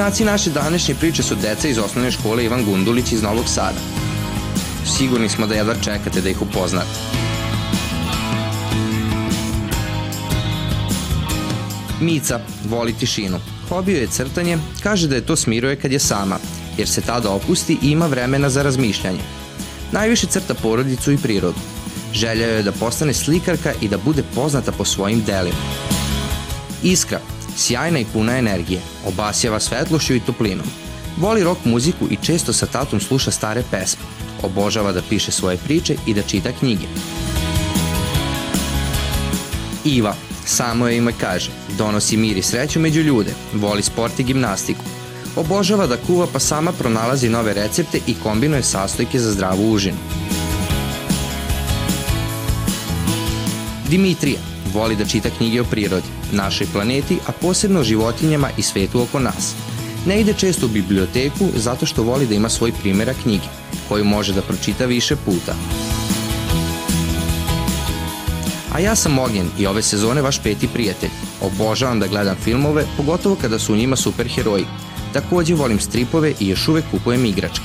Junaci naše današnje priče su deca iz osnovne škole Ivan Gundulić iz Novog Sada. Sigurni smo da jedva čekate da ih upoznate. Mica voli tišinu. Hobio je crtanje, kaže da je to smiruje kad je sama, jer se tada opusti i ima vremena za razmišljanje. Najviše crta porodicu i prirodu. Želja je da postane slikarka i da bude poznata po svojim delima. Iskra, sjajna i puna energije, obasjava svetlošću i toplinom. Voli rock muziku i često sa tatom sluša stare pesme. Obožava da piše svoje priče i da čita knjige. Iva, samo je ime kaže, donosi mir i sreću među ljude, voli sport i gimnastiku. Obožava da kuva pa sama pronalazi nove recepte i kombinuje sastojke za zdravu užinu. Dimitrija voli da čita knjige o prirodi, našoj planeti, a posebno životinjama i svetu oko nas. Ne ide često u biblioteku zato što voli da ima svoj primjera knjige, koju može da pročita više puta. A ja sam Ognjen i ove sezone vaš peti prijatelj. Obožavam da gledam filmove, pogotovo kada su u njima superheroji. Takođe volim stripove i još uvek kupujem igračke.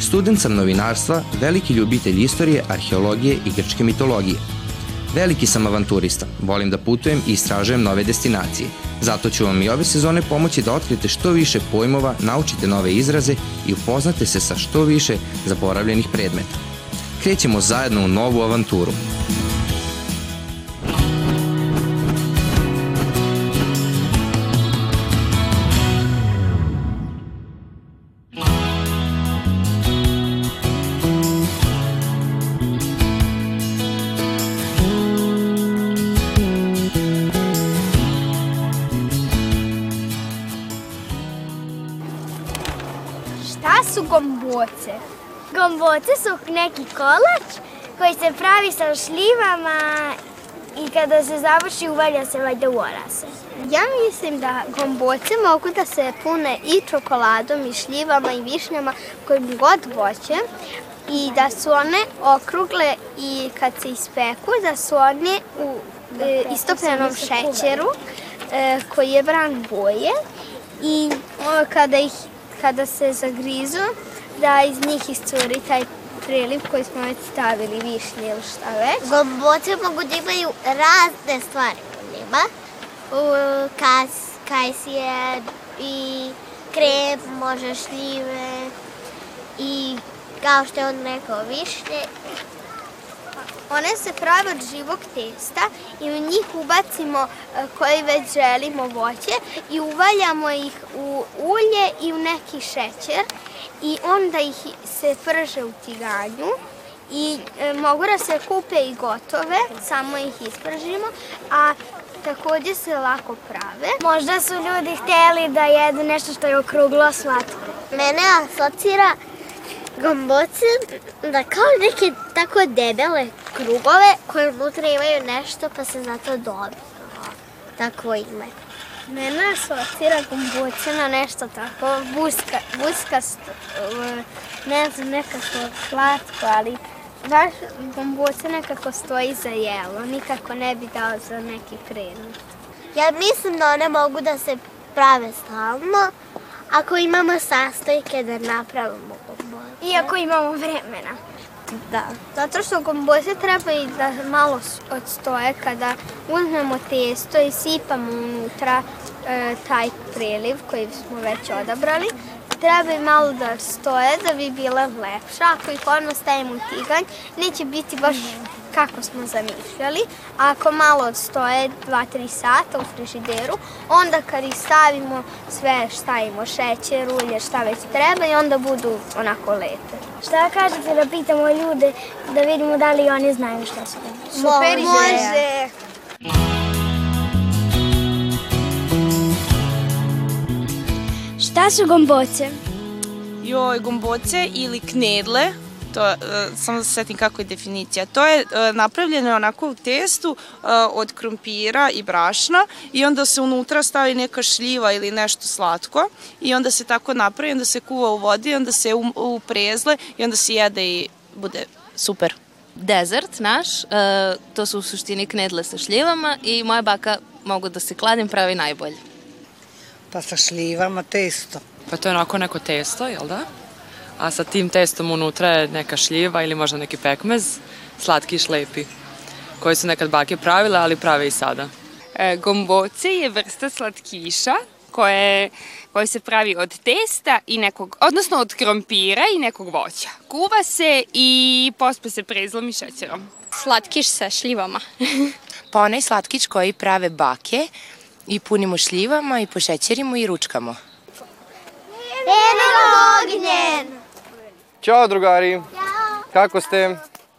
Student sam novinarstva, veliki ljubitelj istorije, arheologije i grčke mitologije. Veliki sam avanturista, volim da putujem i istražujem nove destinacije. Zato ću vam i ove sezone pomoći da otkrijete što više pojmova, naučite nove izraze i upoznate se sa što više zaboravljenih predmeta. Krećemo zajedno u novu avanturu. Gomboce su neki kolač koji se pravi sa šljivama i kada se završi uvalja se valjda u orase. Ja mislim da gomboce mogu da se pune i čokoladom i šljivama i višnjama kojim god voće i da su one okrugle i kad se ispeku da su one u e, istopljenom šećeru e, koji je vran boje i o, kada, ih, kada se zagrizu da iz njih iscuri taj priliv koji smo već stavili višnje ili šta već. Gomboce mogu da imaju razne stvari u njima. Kas, kajsije i krem, može šljive i kao što je on rekao višnje. One se prave od živog testa i u njih ubacimo e, koji već želimo voće i uvaljamo ih u ulje i u neki šećer i onda ih se prže u tiganju i e, mogu da se kupe i gotove, samo ih ispržimo, a takođe se lako prave. Možda su ljudi hteli da jedu nešto što je okruglo slatko. Mene asocira gomboce da kao neke tako debele krugove koje unutra imaju nešto pa se zato dobilo takvo ime. Mene asocira gomboce na nešto tako buska, buskasto, e, ne znam, nekako slatko, ali baš gomboce nekako stoji za jelo, nikako ne bi dao za neki predmet. Ja mislim da one mogu da se prave stalno ako imamo sastojke da napravimo gomboce. Iako imamo vremena. Da, zato što gomboze treba i da malo odstoje kada uzmemo testo i sipamo unutra e, taj preliv koji smo već odabrali. Treba i malo da stoje da bi bile lepše. Ako ih odmah stavimo u tiganj, neće biti baš kako smo zamišljali. Ako malo odstoje 2-3 sata u frižideru, onda kad ih stavimo sve stavimo šećer, ulje, šta već treba i onda budu onako lepe. Šta kažete da pitamo ljude da vidimo da li oni znaju šta su? Super ideja. Može. Šta su gomboce? Joj, gomboce ili knedle, to, uh, samo da se setim kako je definicija. To je uh, napravljeno onako u testu uh, od krompira i brašna i onda se unutra stavi neka šljiva ili nešto slatko i onda se tako napravi, onda se kuva u vodi, onda se u, u prezle i onda se jede i bude super. Dezert naš, to su u suštini knedle sa šljivama i moja baka mogu da se kladim pravi najbolje. Pa sa šljivama testo. Pa to je onako neko testo, jel da? A sa tim testom unutra je neka šljiva ili možda neki pekmez, slatki i šlepi, koji su nekad bake pravile, ali prave i sada. E, gomboce je vrsta slatkiša koje, koje se pravi od testa i nekog, odnosno od krompira i nekog voća. Kuva se i pospe se prezlom i šećerom. Slatkiš sa šljivama. pa onaj slatkić koji prave bake i punimo šljivama i pošećerimo i ručkamo. Eno ognjen! Ćao drugari! Ćao! Kako ste?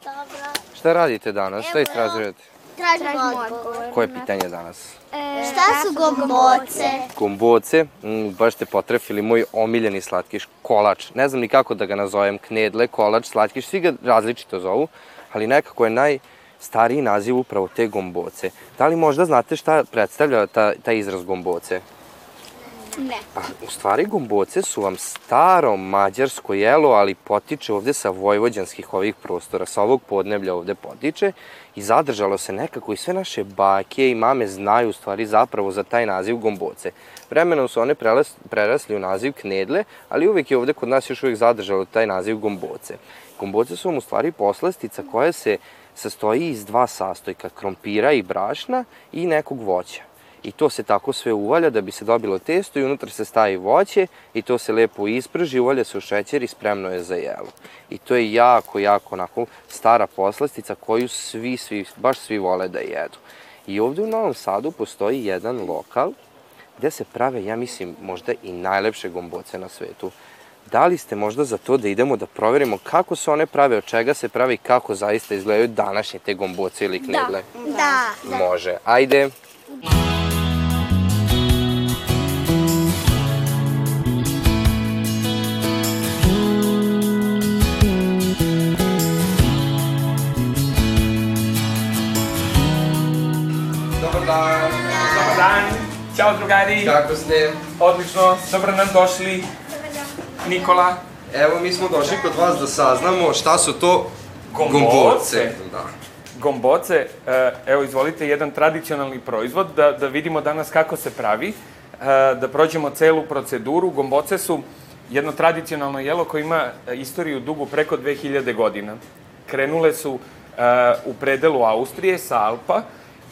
Dobro. Šta radite danas? Šta istražujete? Tražimo odgovor. Koje pitanje danas? E, šta su gomboce? Gomboce, mm, baš ste potrefili moj omiljeni slatkiš, kolač. Ne znam ni kako da ga nazovem, knedle, kolač, slatkiš, svi ga različito zovu, ali nekako je najstariji naziv upravo te gomboce. Da li možda znate šta predstavlja ta, taj izraz gomboce? Ne. A, u stvari gomboce su vam staro mađarsko jelo, ali potiče ovde sa vojvođanskih ovih prostora, sa ovog podneblja ovde potiče i zadržalo se nekako i sve naše bake i mame znaju u stvari zapravo za taj naziv gomboce. Vremenom su one prerasli u naziv knedle, ali uvek je ovde kod nas još uvek zadržalo taj naziv gomboce. Gomboce su vam u stvari poslastica koja se sastoji iz dva sastojka, krompira i brašna i nekog voća i to se tako sve uvalja da bi se dobilo testo i unutra se stavi voće i to se lepo isprži, uvalja se u šećer i spremno je za jelo. I to je jako, jako onako stara poslastica koju svi, svi, baš svi vole da jedu. I ovde u Novom Sadu postoji jedan lokal gde se prave, ja mislim, možda i najlepše gomboce na svetu. Da li ste možda za to da idemo da proverimo kako se one prave, od čega se prave i kako zaista izgledaju današnje te gomboce ili knegle? Da. da. Može. Ajde. Da. Ćao drugari. Kako ste? Odlično, dobro nam došli. Nikola. Evo mi smo došli kod vas da saznamo šta su to gomboce. gomboce. Da. Gomboce, e, evo izvolite jedan tradicionalni proizvod da, da vidimo danas kako se pravi, e, da prođemo celu proceduru. Gomboce su jedno tradicionalno jelo koje ima istoriju dugu preko 2000 godina. Krenule su u predelu Austrije sa Alpa,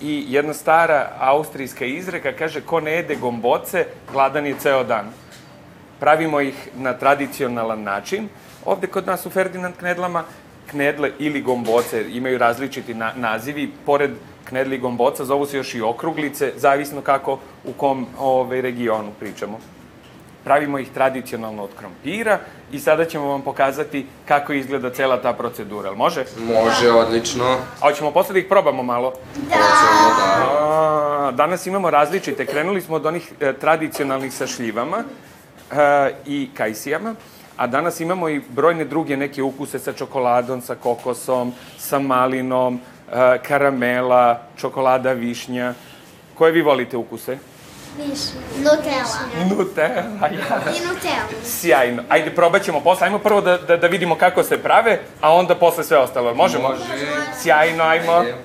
i jedna stara austrijska izreka kaže ko ne jede gomboce, gladan je ceo dan. Pravimo ih na tradicionalan način. Ovde kod nas u Ferdinand knedlama knedle ili gomboce imaju različiti na, nazivi. Pored knedli i gomboca zovu se još i okruglice, zavisno kako u kom ove, regionu pričamo. Pravimo ih tradicionalno od krompira i sada ćemo vam pokazati kako izgleda cela ta procedura. Može? Može, odlično. A hoćemo posle da ih probamo malo? Da. Hoćemo, da. A, danas imamo različite. Krenuli smo od onih e, tradicionalnih sa šljivama e, i kajsijama, a danas imamo i brojne druge neke ukuse sa čokoladom, sa kokosom, sa malinom, e, karamela, čokolada višnja. Koje vi volite ukuse? Više. Nutella. Nutella, ja. I Nutella. Sjajno. Ajde, probat ćemo posle. Ajmo prvo da, da, da vidimo kako se prave, a onda posle sve ostalo. Možemo? Može. Sjajno, ajmo. Ajde.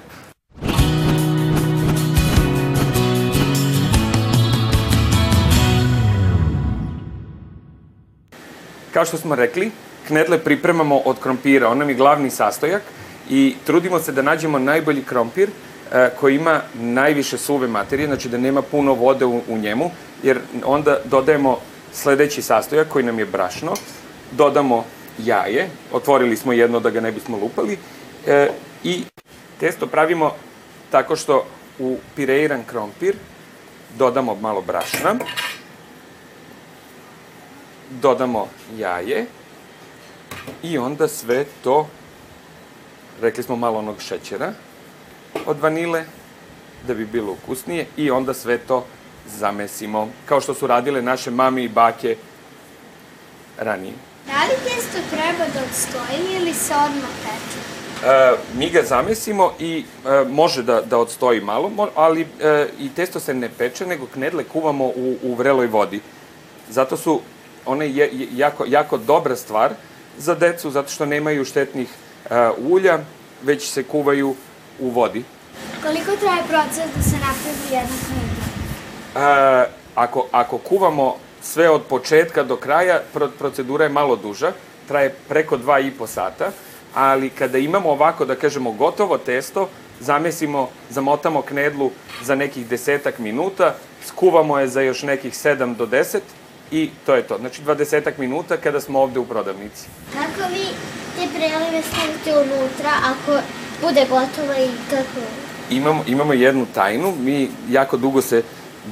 Kao što smo rekli, knedle pripremamo od krompira, on nam je glavni sastojak i trudimo se da nađemo najbolji krompir koji ima najviše suve materije, znači da nema puno vode u, u njemu, jer onda dodajemo sledeći sastojak koji nam je brašno, dodamo jaje, otvorili smo jedno da ga ne bismo lupali, e, i testo pravimo tako što u pireiran krompir dodamo malo brašna, dodamo jaje i onda sve to, rekli smo malo onog šećera, od vanile, da bi bilo ukusnije i onda sve to zamesimo, kao što su radile naše mame i bake ranije. Da li testo treba da odstoji ili se odmah peče? E, mi ga zamesimo i e, može da, da odstoji malo, ali e, i testo se ne peče, nego knedle kuvamo u, u vreloj vodi. Zato su one je, je, jako, jako dobra stvar za decu, zato što nemaju štetnih e, ulja, već se kuvaju u vodi. Koliko traje proces da se napravi jedna knedla? A, ako, ako kuvamo sve od početka do kraja, pro, procedura je malo duža, traje preko dva i po sata, ali kada imamo ovako, da kažemo, gotovo testo, zamesimo, zamotamo knedlu za nekih desetak minuta, skuvamo je za još nekih 7 do 10 i to je to. Znači 20 minuta kada smo ovde u prodavnici. Kako vi te prelive stavite unutra ako bude gotova i kako? Imamo, imamo jednu tajnu, mi jako dugo se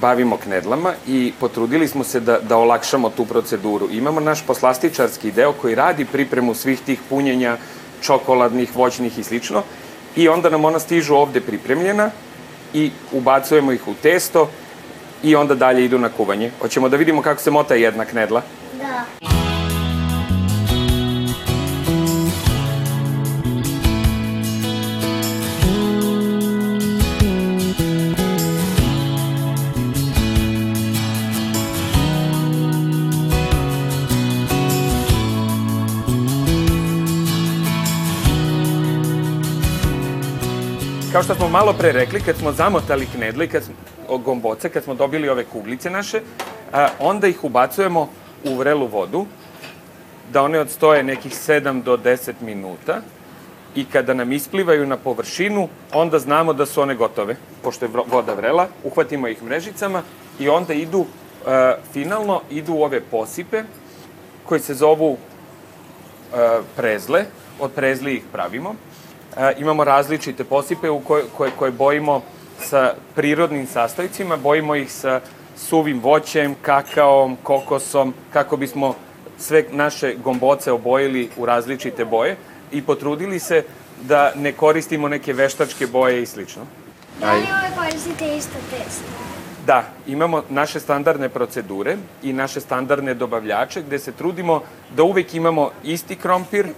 bavimo knedlama i potrudili smo se da, da olakšamo tu proceduru. Imamo naš poslastičarski deo koji radi pripremu svih tih punjenja, čokoladnih, voćnih i slično i onda nam ona stižu ovde pripremljena i ubacujemo ih u testo i onda dalje idu na kuvanje. Hoćemo da vidimo kako se mota jedna knedla. Da. Kao što smo malo pre rekli, kad smo zamotali knedle, kad smo, gomboce, kad smo dobili ove kuglice naše, a, onda ih ubacujemo u vrelu vodu, da one odstoje nekih 7 do 10 minuta i kada nam isplivaju na površinu, onda znamo da su one gotove. Pošto je voda vrela, uhvatimo ih mrežicama i onda idu, a, finalno, idu ove posipe koji se zovu a, prezle, od prezli ih pravimo imamo različite posipe u koje, koje, koje bojimo sa prirodnim sastojcima, bojimo ih sa suvim voćem, kakaom, kokosom, kako bismo sve naše gomboce obojili u različite boje i potrudili se da ne koristimo neke veštačke boje i slično. Da li ove koristite isto testo? Da, imamo naše standardne procedure i naše standardne dobavljače gde se trudimo da uvek imamo isti krompir, e,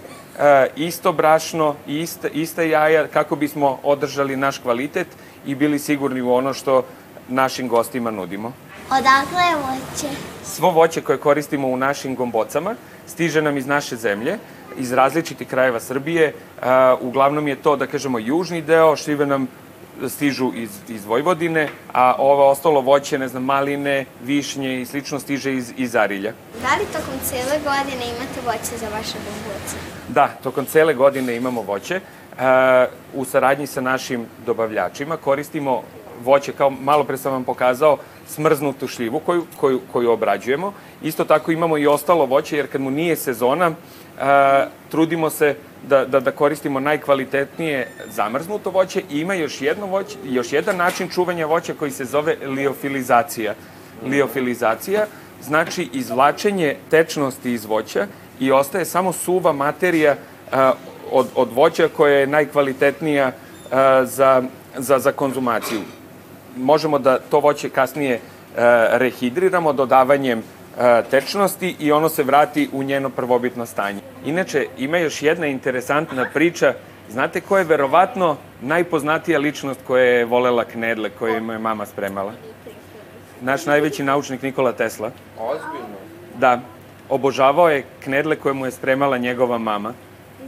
isto brašno i ista, ista jaja kako bismo održali naš kvalitet i bili sigurni u ono što našim gostima nudimo. Odakle je voće? Svo voće koje koristimo u našim gombocama stiže nam iz naše zemlje, iz različitih krajeva Srbije. Uh, uglavnom je to, da kažemo, južni deo, šljive nam stižu iz, iz Vojvodine, a ovo ostalo voće, ne znam, maline, višnje i slično stiže iz, iz Arilja. Da li tokom cele godine imate voće za vaše bomboce? Da, tokom cele godine imamo voće. E, u saradnji sa našim dobavljačima koristimo voće, kao malo pre sam vam pokazao, smrznutu šljivu koju, koju, koju obrađujemo. Isto tako imamo i ostalo voće, jer kad mu nije sezona, trudimo se da, da, da koristimo najkvalitetnije zamrznuto voće i ima još, jedno voće, još jedan način čuvanja voća koji se zove liofilizacija. Liofilizacija znači izvlačenje tečnosti iz voća i ostaje samo suva materija a, od, od voća koja je najkvalitetnija a, za, za, za konzumaciju. Možemo da to voće kasnije a, rehidriramo dodavanjem tečnosti i ono se vrati u njeno prvobitno stanje. Inače, ima još jedna interesantna priča. Znate ko je verovatno najpoznatija ličnost koja je volela knedle koje je moja mama spremala? Naš najveći naučnik Nikola Tesla. Ozbiljno. Da, obožavao je knedle koje mu je spremala njegova mama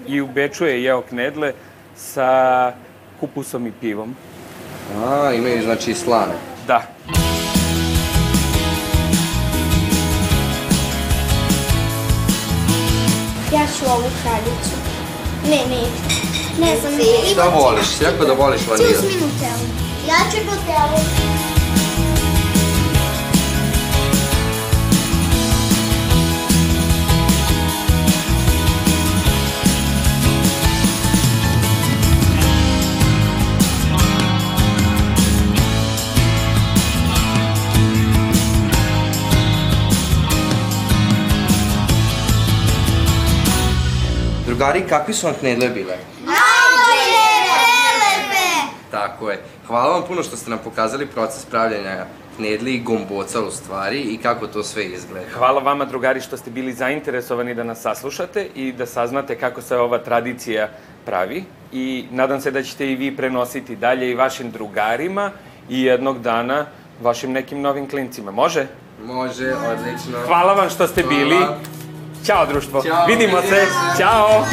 i u Beču je jeo knedle sa kupusom i pivom. A, imaju znači slane. Da. Ja ću ovu kraljicu. Ne, ne. Ne znam. Šta voliš? Jako da voliš Ti vanilja. uzmi Nutellu. Ja ću Nutellu. Drugari, kakvi su vam knedle bile? Najbolje, prelepe! Tako je. Hvala vam puno što ste nam pokazali proces pravljanja knedli i gomboca u stvari i kako to sve izgleda. Hvala vama, drugari, što ste bili zainteresovani da nas saslušate i da saznate kako se ova tradicija pravi. I nadam se da ćete i vi prenositi dalje i vašim drugarima i jednog dana vašim nekim novim klincima. Može? Može, odlično. Hvala vam što ste bili. Ćao, društvo. Ćao, Vidimo se. Ćao.